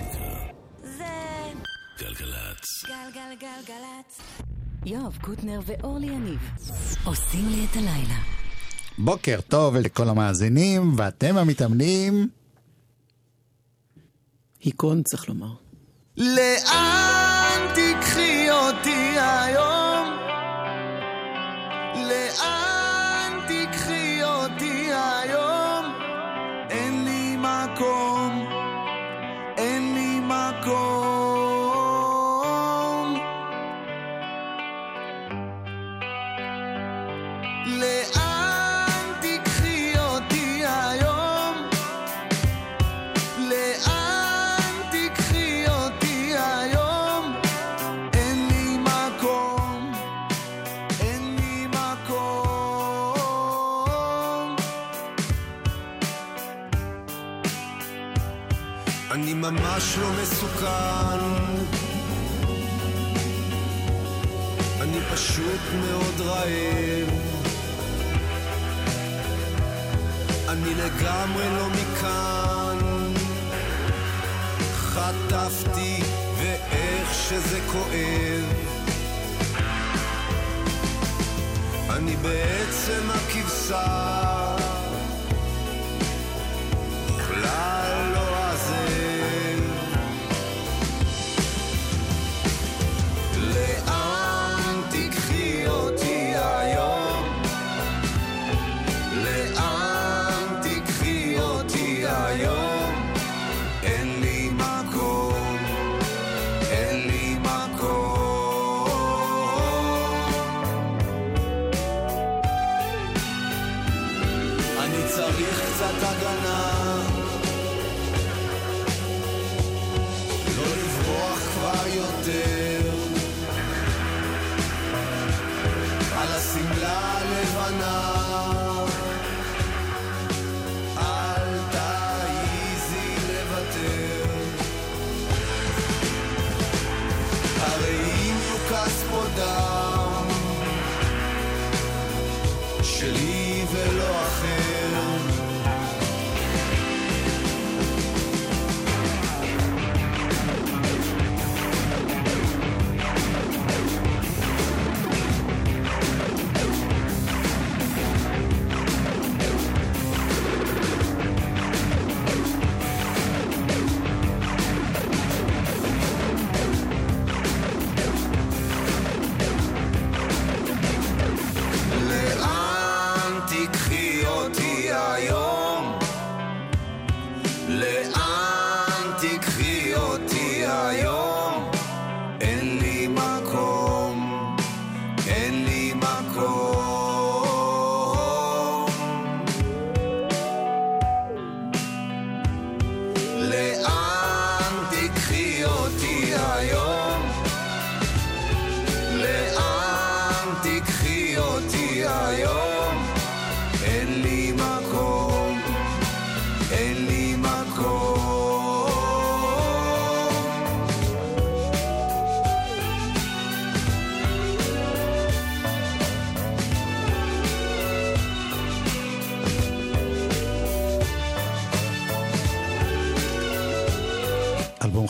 המוזיקה. זה גלגלצ. גלגלגלגלצ. יואב קוטנר ואורלי יניב עושים לי את הלילה. בוקר טוב לכל המאזינים, ואתם המתאמנים. היכון צריך לומר. לאן ממש לא מסוכן. אני פשוט מאוד רעב. אני לגמרי לא מכאן. חטפתי ואיך שזה כואב. אני בעצם הכבשה.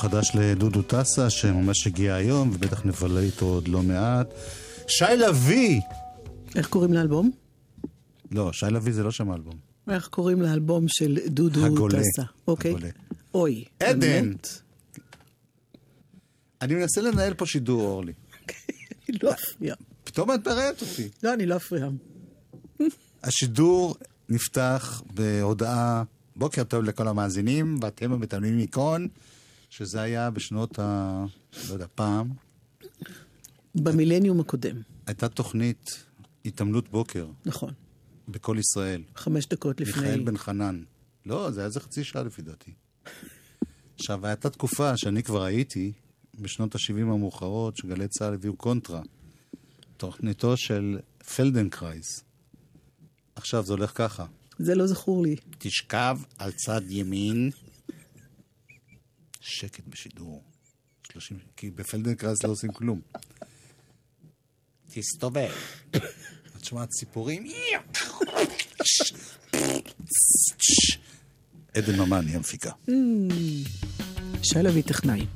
חדש לדודו טסה, שממש הגיע היום, ובטח נבלה איתו עוד לא מעט. שי לביא! איך קוראים לאלבום? לא, שי לביא זה לא שם אלבום. איך קוראים לאלבום של דודו הגולה. טסה? אוקיי. הגולה. אוי. עדן. באמת? אני מנסה לנהל פה שידור, אורלי. אני לא אפריע. פתאום את מראיינת אותי. לא, אני לא אפריע. השידור נפתח בהודעה, בוקר טוב לכל המאזינים, ואתם המתאמנים מיקון, שזה היה בשנות ה... לא יודע, פעם. במילניום הקודם, הייתה תוכנית התעמלות בוקר נכון. בקול ישראל. חמש דקות לפני... מיכאל בן חנן. לא, זה היה איזה חצי שעה לפי דעתי. עכשיו, הייתה תקופה שאני כבר הייתי, בשנות ה-70 המאוחרות, שגלי צה"ל הביאו קונטרה. תוכניתו של פלדנקרייס. עכשיו, זה הולך ככה. זה לא זכור לי. תשכב על צד ימין. שקט בשידור. 30... כי בפלדנקרייס לא עושים כלום. תסתובב. את שומעת ציפורים? עדן ממן היא המפיקה. שי לביא טכנאי.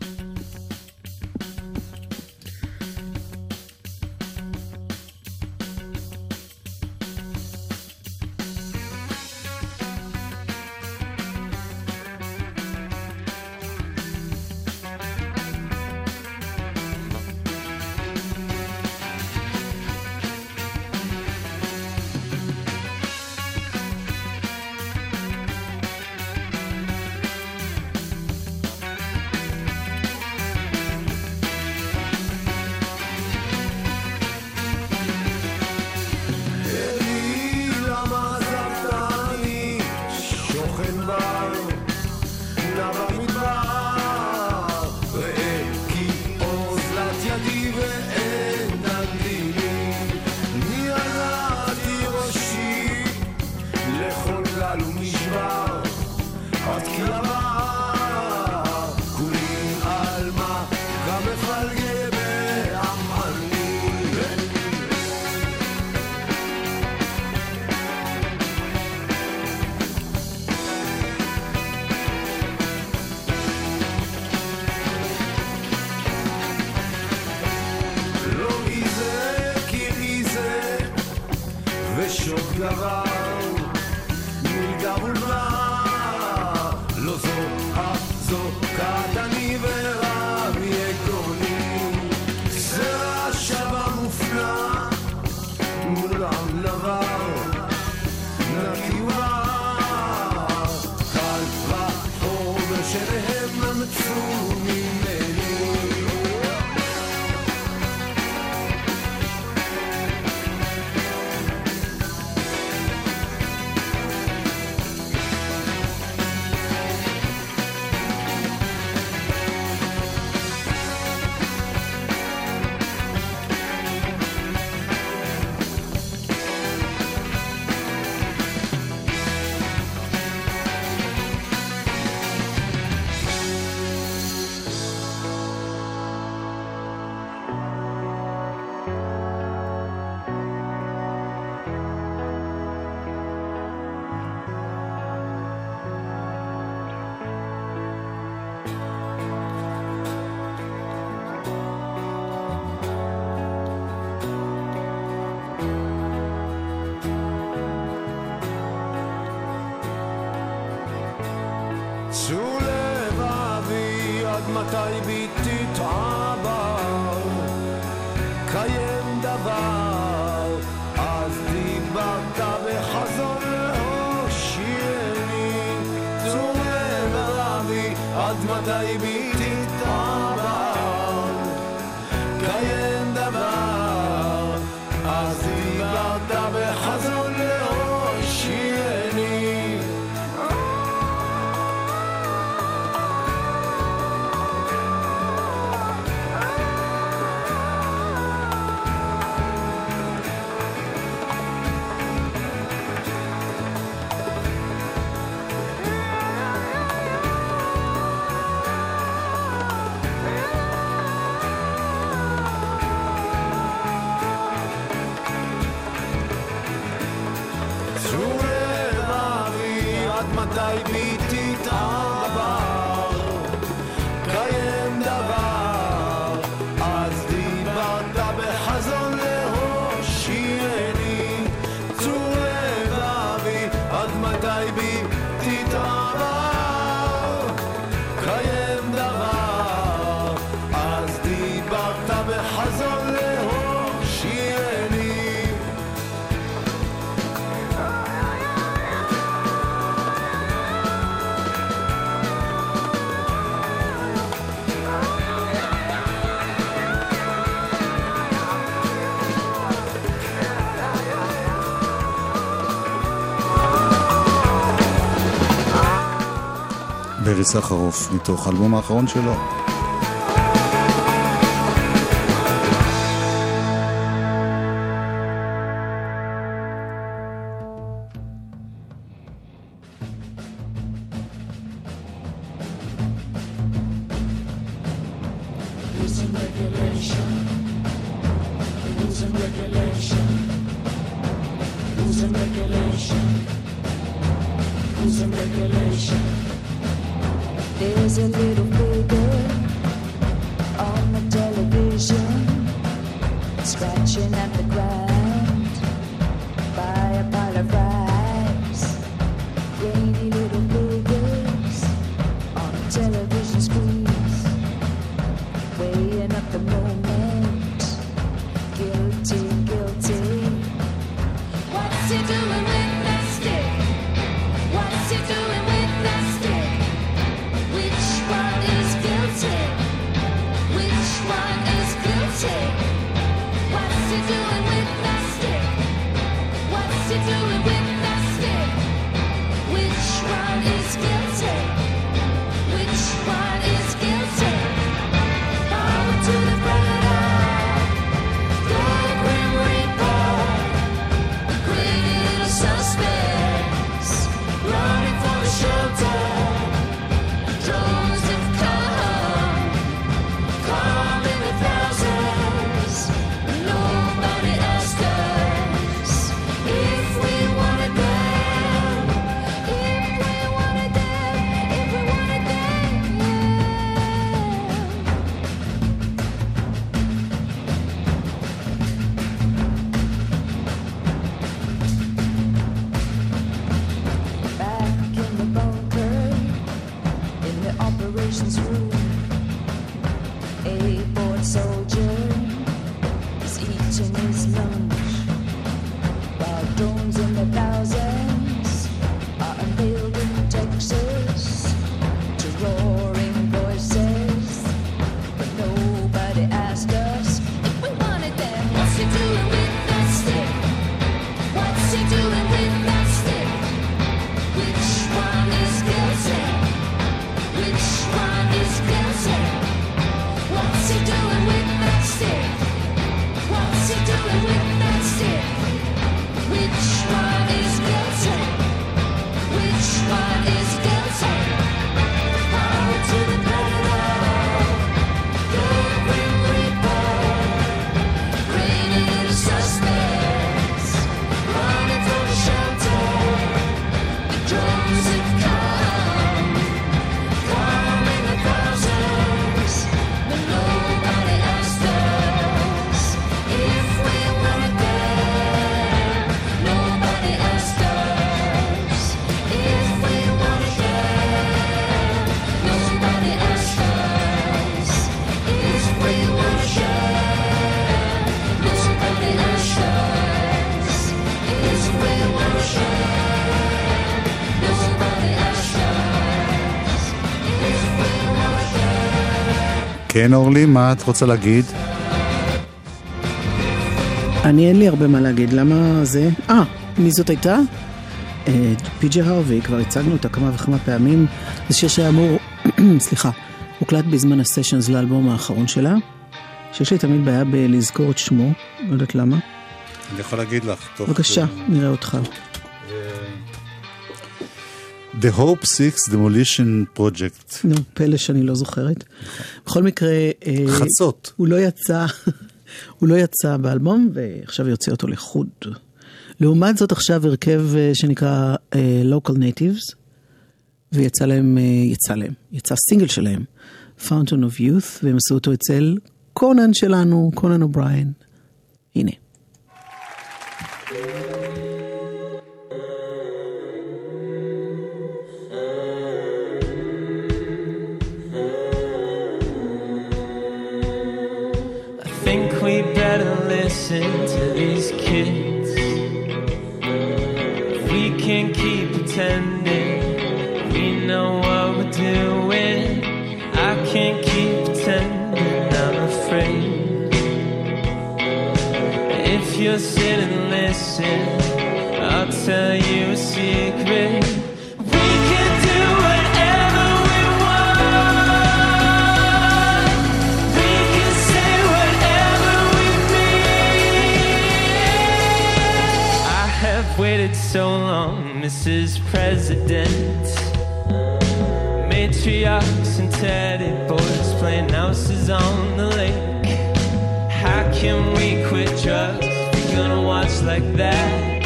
ברי סחרוף, מתוך האלבום האחרון שלו. you do it כן, אורלי, מה את רוצה להגיד? אני אין לי הרבה מה להגיד, למה זה? אה, מי זאת הייתה? אה, פי.ג'י הרווי, כבר הצגנו אותה כמה וכמה פעמים. זה שיר שהיה אמור, סליחה, הוקלט בזמן הסשנס לאלבום האחרון שלה, שיש לי תמיד בעיה בלזכור את שמו, לא יודעת למה. אני יכול להגיד לך. בבקשה, נראה אותך. The Hope 6 Demolition Project. נו, פלא שאני לא זוכרת. בכל מקרה... אה, חצות. הוא לא יצא, הוא לא יצא באלבום, ועכשיו יוצא אותו לחוד. לעומת זאת עכשיו הרכב אה, שנקרא אה, Local Natives, ויצא להם, יצא להם, יצא סינגל שלהם, Fountain of Youth, והם עשו אותו אצל קונן שלנו, קונן אובריין. הנה. I can keep pretending we know what we're doing. I can't keep pretending I'm afraid. If you're sitting and listen, I'll tell you a secret. So long, Mrs. President. Matriarchs and teddy boys playing houses on the lake. How can we quit drugs? We're gonna watch like that.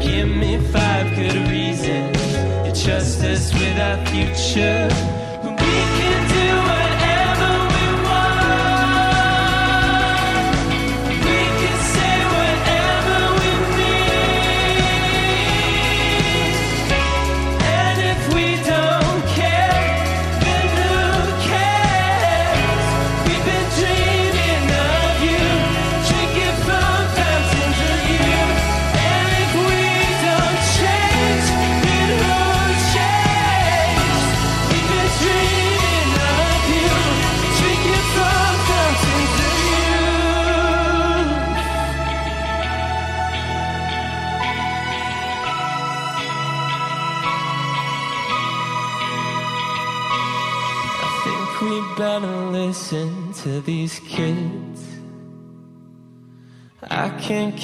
Give me five good reasons. You trust us with our future.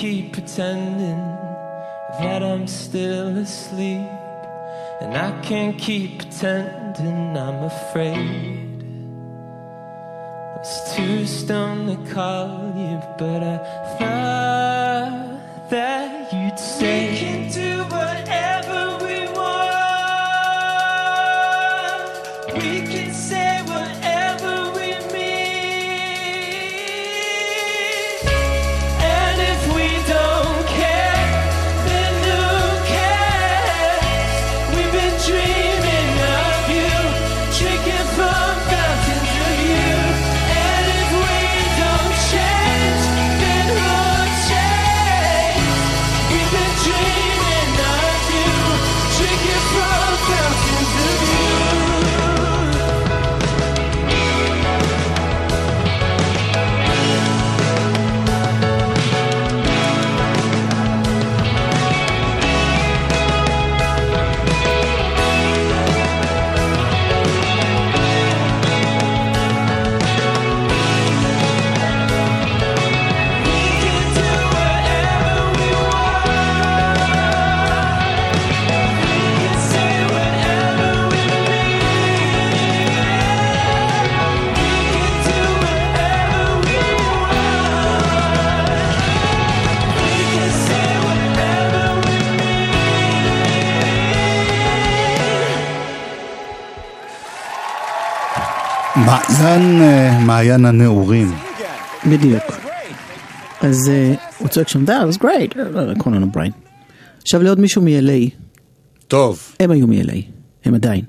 Keep pretending that I'm still asleep. And I can't keep pretending I'm afraid. I was too stoned to call you, but I thought that you'd say מעיין, אה, מעיין הנעורים. בדיוק. אז אה, הוא צועק שם, that was great, קוראים לנו בריין. עכשיו לעוד מישהו מ-LA, טוב, הם היו מ-LA, הם עדיין.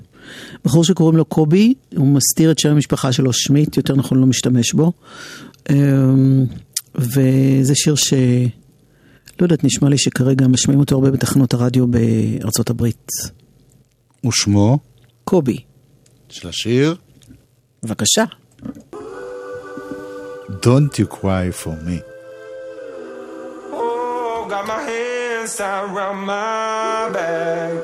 בחור שקוראים לו קובי, הוא מסתיר את שם המשפחה שלו, שמיט, יותר נכון לא משתמש בו. אמ, וזה שיר ש... לא יודעת, נשמע לי שכרגע משמיעים אותו הרבה בתחנות הרדיו בארצות הברית. ושמו קובי, של השיר בבקשה. Don't you cry for me. Oh, got my hands tied around my back.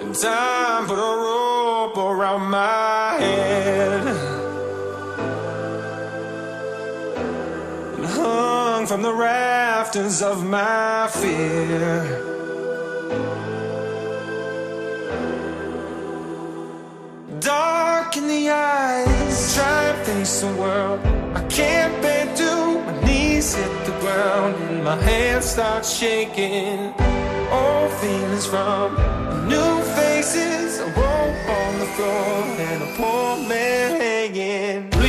And time put a rope around my head. And hung from the rafters of my fear. Dark in the eyes, try and face the world. I can't bear to, my knees hit the ground and my hands start shaking. Old feelings from new faces, a rope on the floor and a poor man hanging.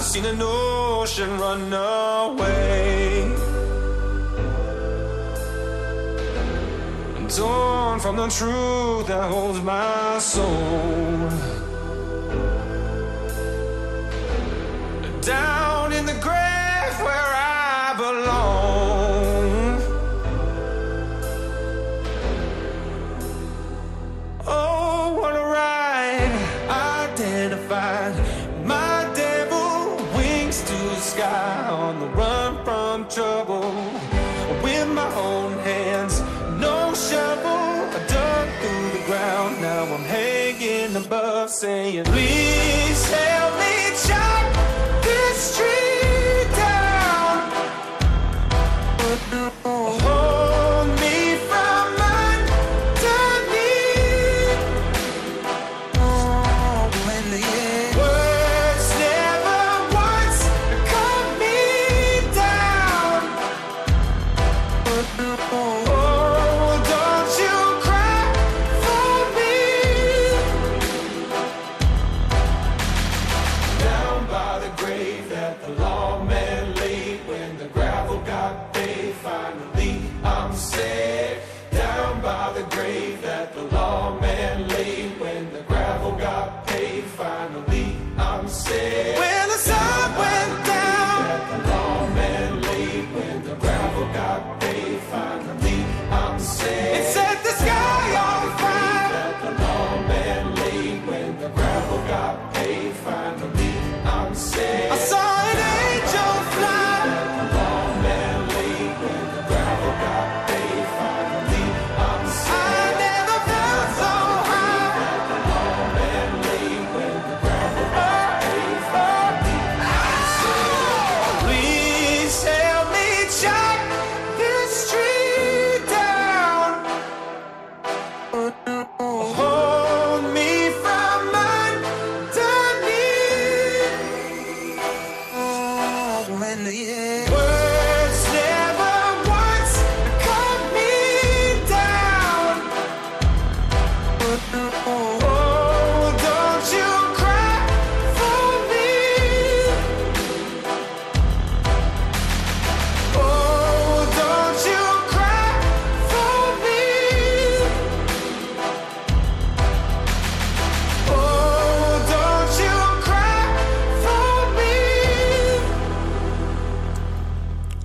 I've seen an ocean run away. And Torn from the truth that holds my soul. Down areia. say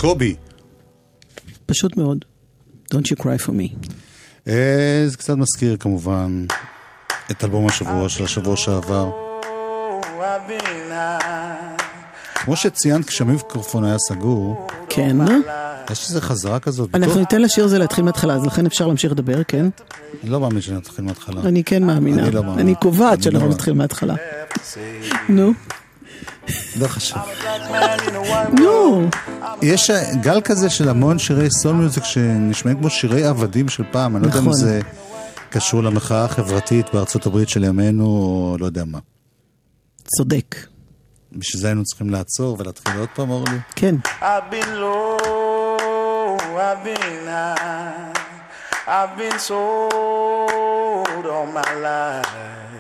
קובי. פשוט מאוד. Don't you cry for me. אה, זה קצת מזכיר כמובן את אלבום השבוע של השבוע שעבר. כמו שציינת כשהמיקרופון היה סגור, כן. יש איזה חזרה כזאת. אנחנו ניתן לשיר הזה להתחיל מההתחלה, אז לכן אפשר להמשיך לדבר, כן? אני לא מאמין שנתחיל מההתחלה. אני כן מאמינה. אני לא מאמין. אני קובעת שאנחנו לא- נתחיל מההתחלה. נו, לא חשוב. נו. יש גל כזה של המון שירי סול מיוזיק שנשמעים כמו שירי עבדים של פעם, אני לא יודע אם נכון. זה קשור למחאה החברתית בארצות הברית של ימינו, או לא יודע מה. צודק. בשביל זה היינו צריכים לעצור ולהתחיל עוד פעם, אורלי? כן. I've been low, I've been high, I've been sold all my life.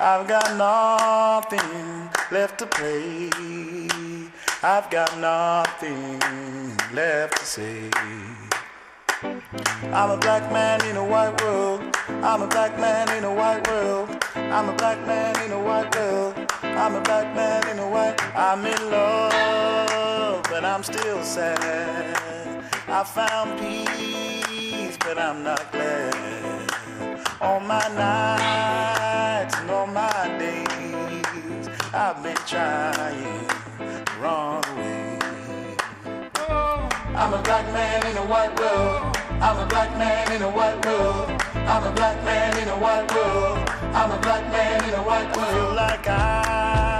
I've got nothing left to play. I've got nothing left to say. I'm a black man in a white world. I'm a black man in a white world. I'm a black man in a white world. I'm a black man in a white. I'm in love, but I'm still sad. I found peace, but I'm not glad. All my nights I've been trying to run away. I'm a black man in a white world. I'm a black man in a white world. I'm a black man in a white world. I'm a black man in a white world. I like I've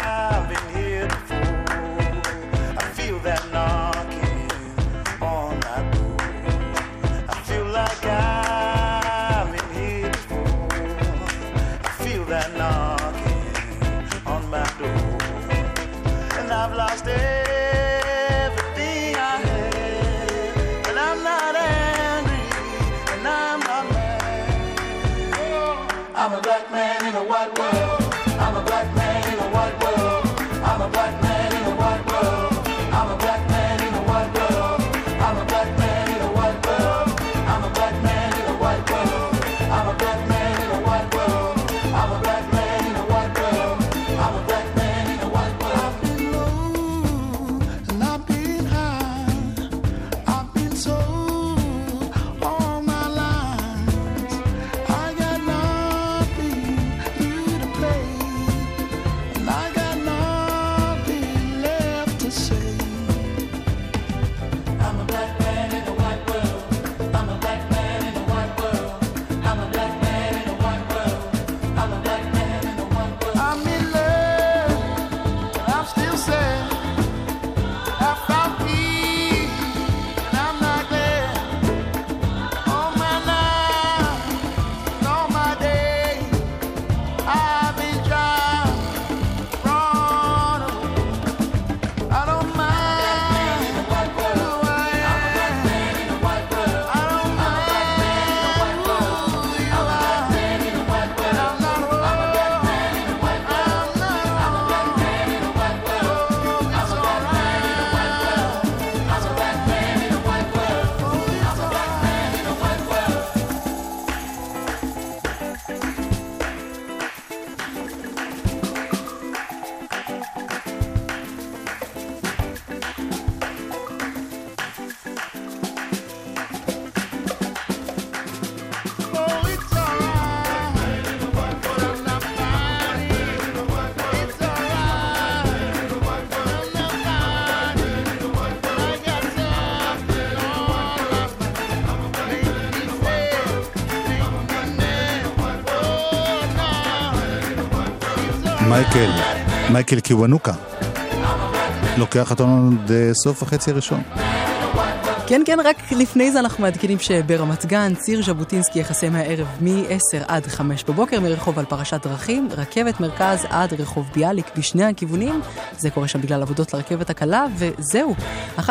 מייקל קיוונוקה. לוקח אותנו עד אה, סוף החצי הראשון. כן, כן, רק לפני זה אנחנו מעדכנים שברמת גן, ציר ז'בוטינסקי יכסה מהערב מ-10 עד 5 בבוקר, מרחוב על פרשת דרכים, רכבת מרכז עד רחוב ביאליק בשני הכיוונים. זה קורה שם בגלל עבודות לרכבת הקלה, וזהו. 1-800-891-8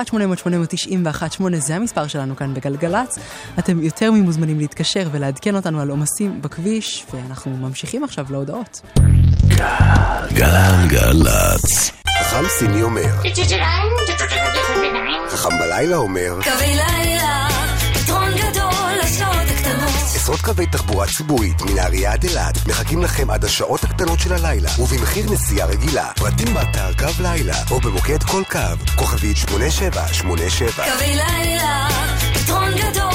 זה המספר שלנו כאן בגלגלצ. אתם יותר ממוזמנים להתקשר ולעדכן אותנו על עומסים בכביש, ואנחנו ממשיכים עכשיו להודעות. גלגלצ. חכם סיני אומר, חכם בלילה אומר, קווי לילה, פתרון גדול לשעות הקטנות. עשרות קווי תחבורה ציבורית מנהריה עד אילת מחכים לכם עד השעות הקטנות של הלילה ובמחיר נסיעה רגילה. פרטים באתר קו לילה או במוקד כל קו, כוכבית 8787. קווי לילה, פתרון גדול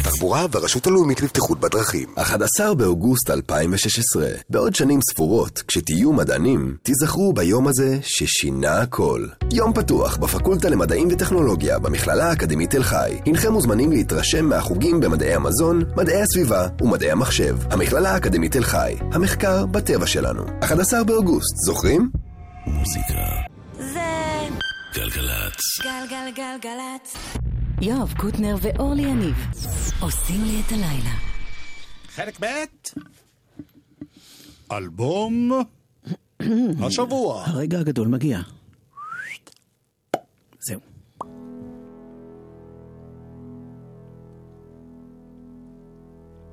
התחבורה והרשות הלאומית לבטיחות בדרכים. 11 באוגוסט 2016. בעוד שנים ספורות, כשתהיו מדענים, תיזכרו ביום הזה ששינה הכל. יום פתוח בפקולטה למדעים וטכנולוגיה במכללה האקדמית תל חי. הנכם מוזמנים להתרשם מהחוגים במדעי המזון, מדעי הסביבה ומדעי המחשב. המכללה האקדמית תל חי. המחקר בטבע שלנו. 11 באוגוסט, זוכרים? מוזיקה. זה גלגלצ. גלגלגלגלצ. יואב קוטנר ואורלי יניב עושים לי את הלילה. חלק ב' אלבום השבוע. הרגע הגדול מגיע. זהו.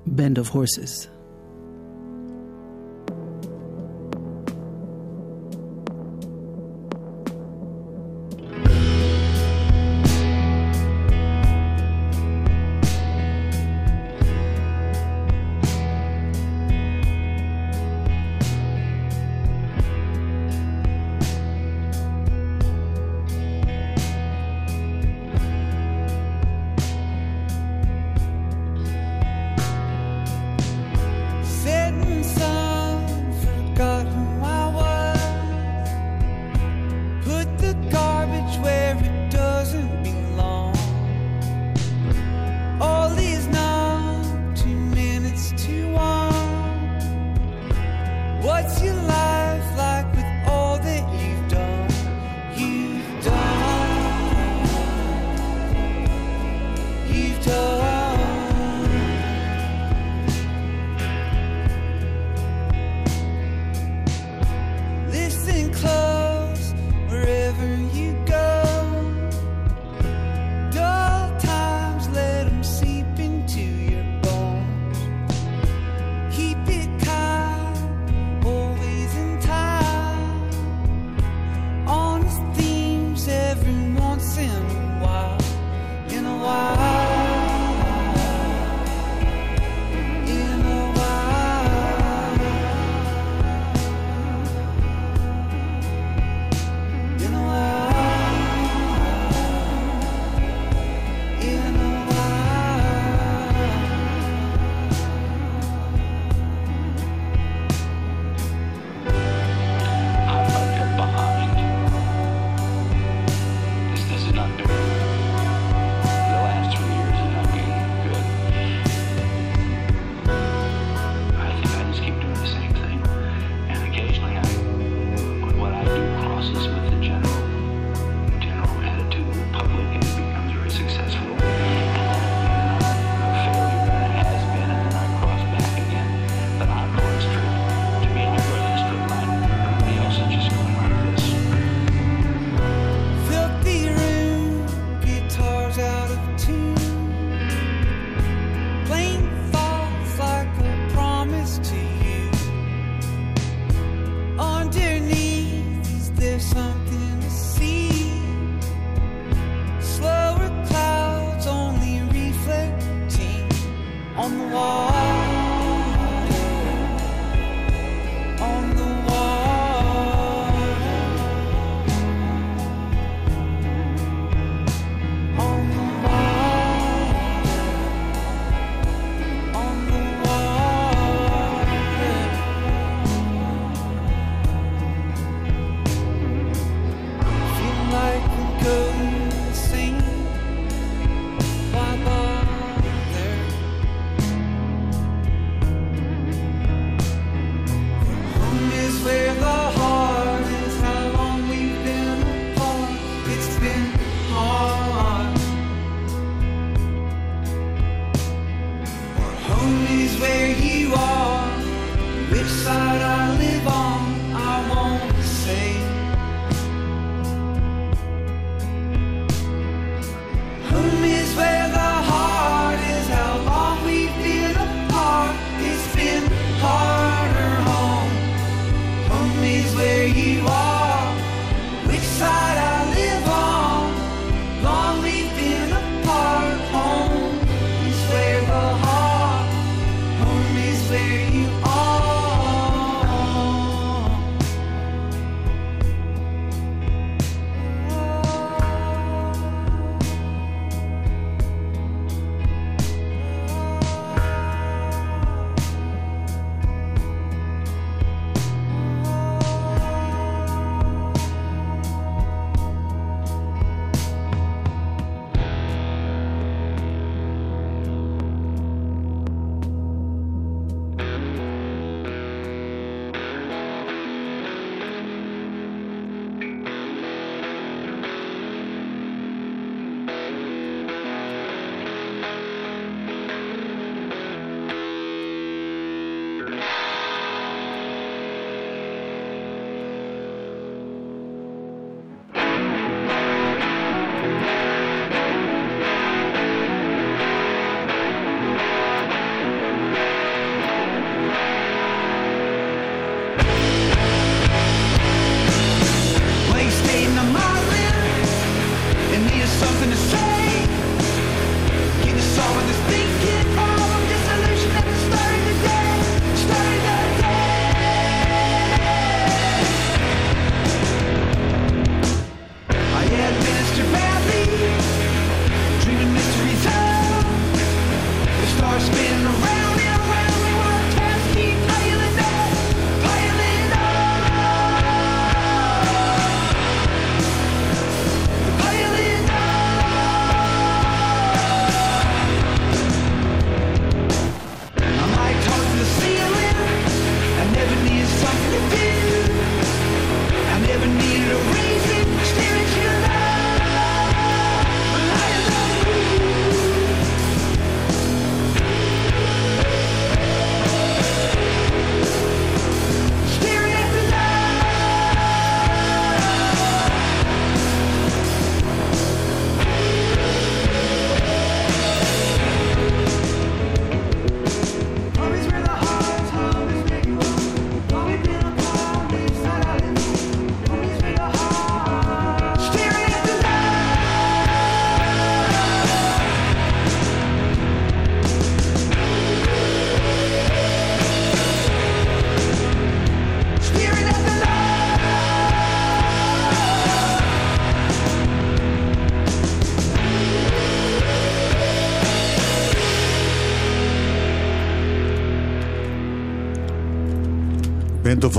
Band of Horses.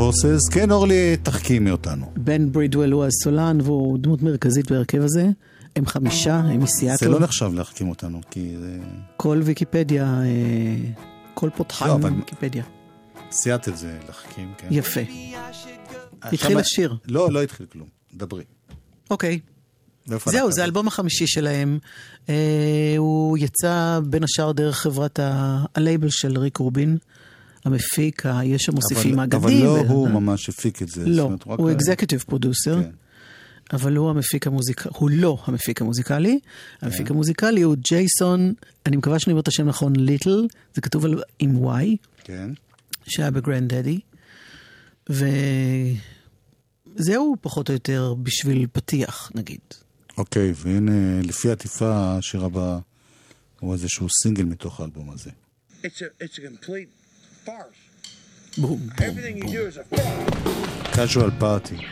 הורסס, כן אורלי, תחכימי אותנו. בן ברידוול הוא הסולן והוא דמות מרכזית בהרכב הזה. הם חמישה, הם מסיאטל. זה לא נחשב להחכים אותנו, כי זה... כל ויקיפדיה, אה, כל פותחן לא, אבל- ויקיפדיה. סיאטל זה להחכים, כן. יפה. עכשיו- התחיל השיר. לא, לא התחיל כלום. דברי. אוקיי. זהו? זה האלבום החמישי שלהם. אה, הוא יצא בין השאר דרך חברת ה- הלייבל של ריק רובין, המפיק, יש שם מוסיפים אבל- אגדים. אבל לא ו- הוא ממש הפיק את זה. לא, אומרת, הוא אקזקטיב פרודוסר, כן. אבל הוא המפיק המוזיקלי, הוא לא המפיק המוזיקלי. כן. המפיק המוזיקלי הוא ג'ייסון, אני מקווה שאני אומר את השם נכון, ליטל, זה כתוב על- עם Y, כן. שהיה ב Grandaddy. וזהו פחות או יותר בשביל פתיח, נגיד. אוקיי, והנה, לפי עטיפה, השיר הבא הוא איזשהו סינגל מתוך האלבום הזה. It's a it's a complete farce. Boom, boom, Everything boom. you do is a farce. Casual party.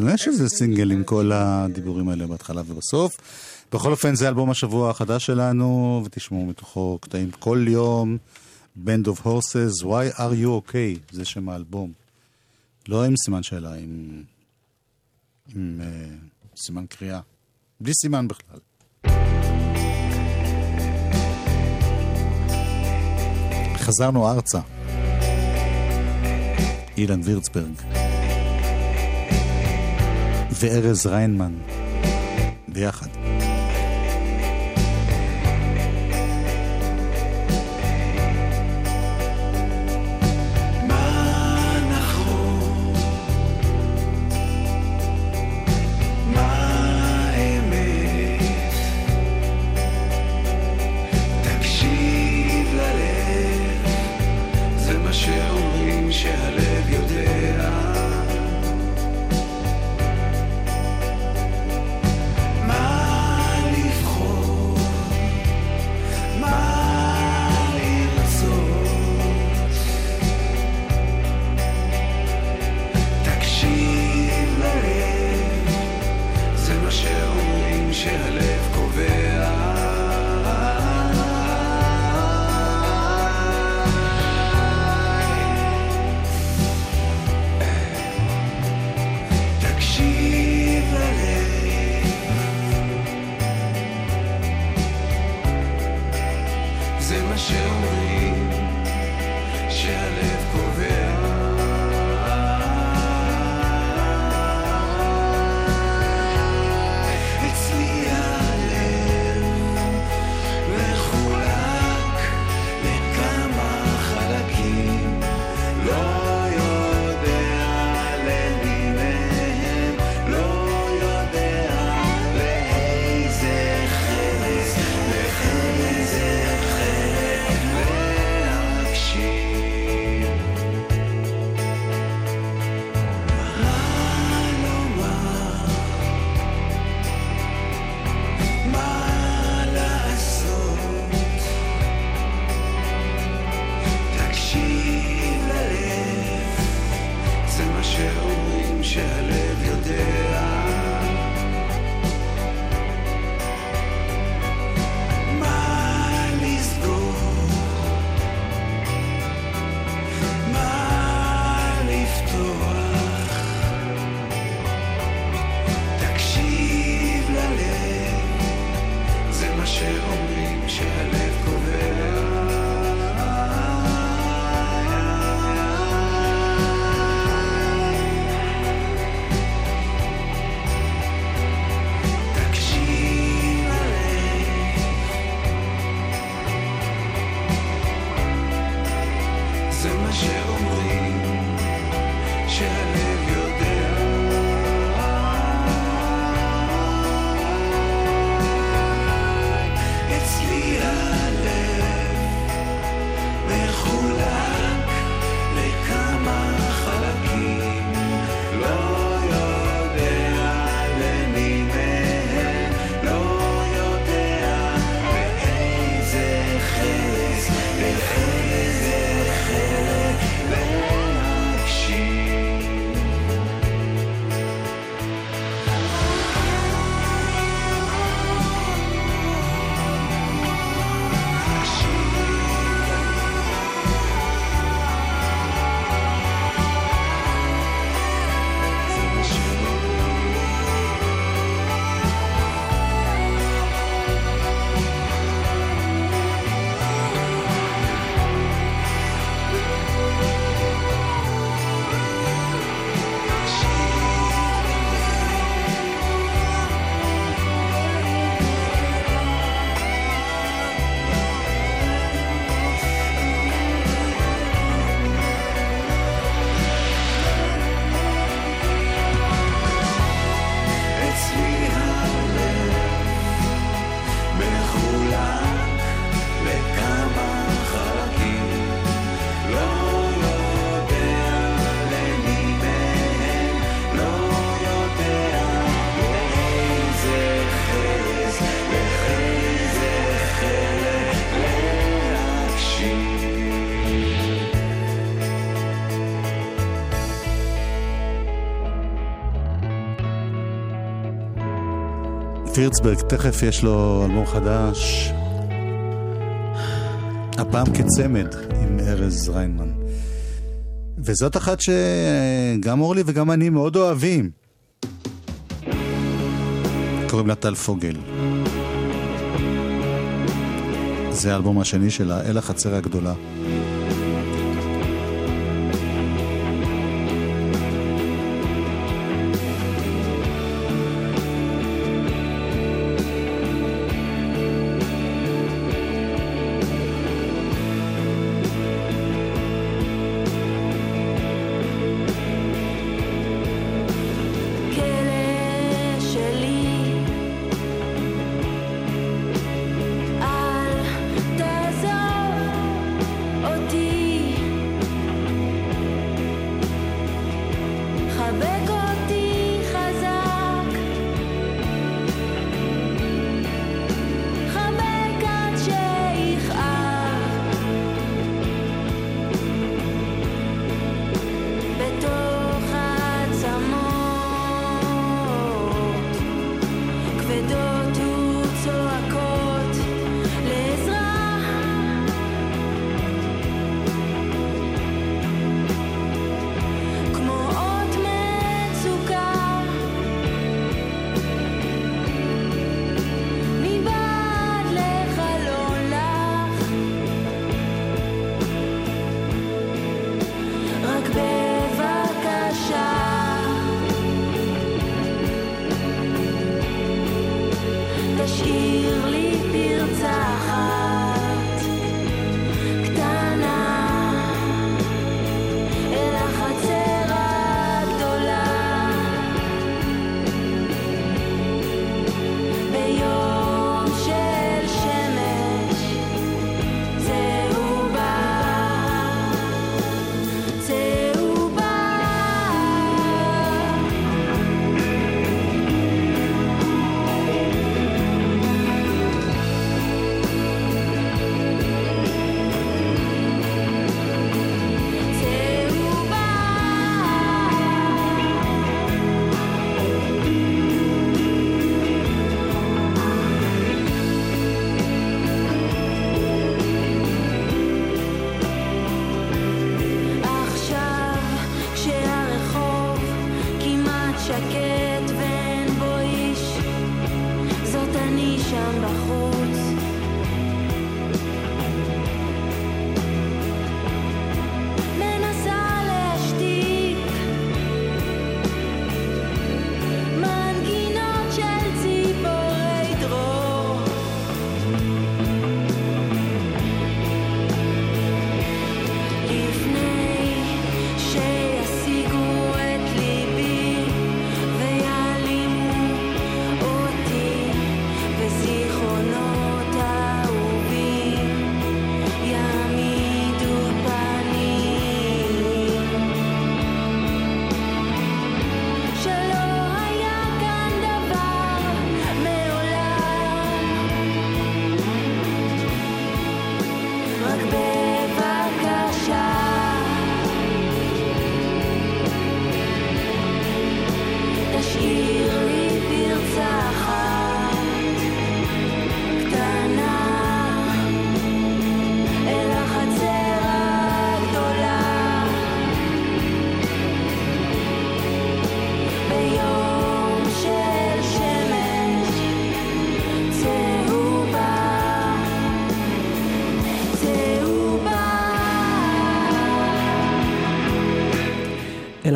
משונה שזה סינגל עם כל הדיבורים האלה בהתחלה ובסוף. בכל אופן, זה אלבום השבוע החדש שלנו, ותשמעו מתוכו קטעים כל יום. Band of Horses, Why are you okay? זה שם האלבום. לא עם סימן שאלה, עם, עם uh, סימן קריאה. בלי סימן בכלל. חזרנו ארצה. אילן וירצברג. וארז ריינמן. ביחד. קרירצברג, תכף יש לו אלבום חדש, הפעם כצמד עם ארז ריינמן. וזאת אחת שגם אורלי וגם אני מאוד אוהבים. קוראים לה טל פוגל. זה האלבום השני שלה, אל החצר הגדולה.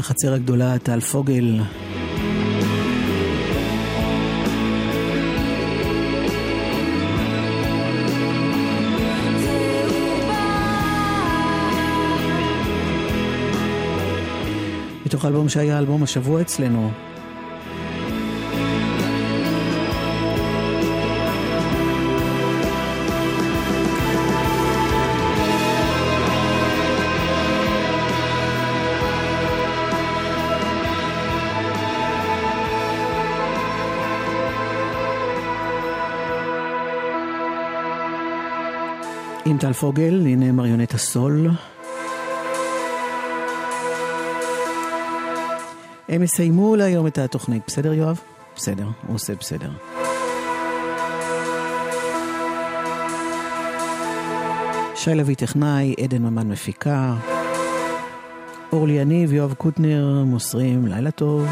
החצר הגדולה, טל פוגל. מתוך אלבום שהיה אלבום השבוע אצלנו, פוגל, הנה מריונט הסול. הם יסיימו להיום את התוכנית, בסדר יואב? בסדר, הוא עושה בסדר. שי לוי טכנאי, עדן ממן מפיקה. אורלי יניב, יואב קוטנר, מוסרים לילה טוב.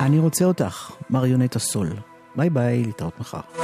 אני רוצה אותך, מריונט הסול. ביי ביי, להתראות מחר.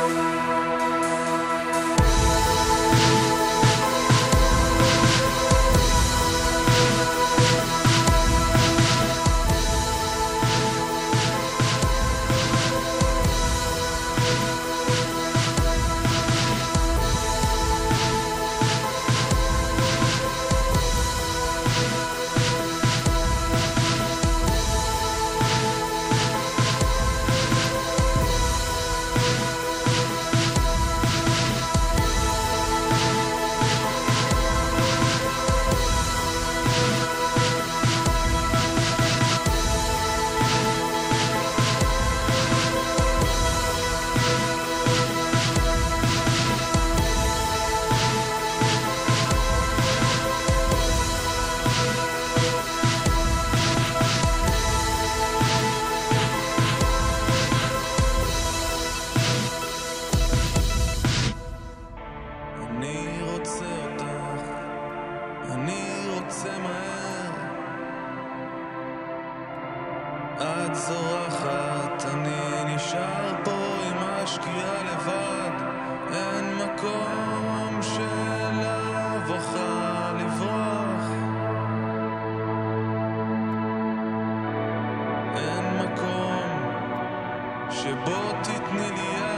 שבו תתני לי יד.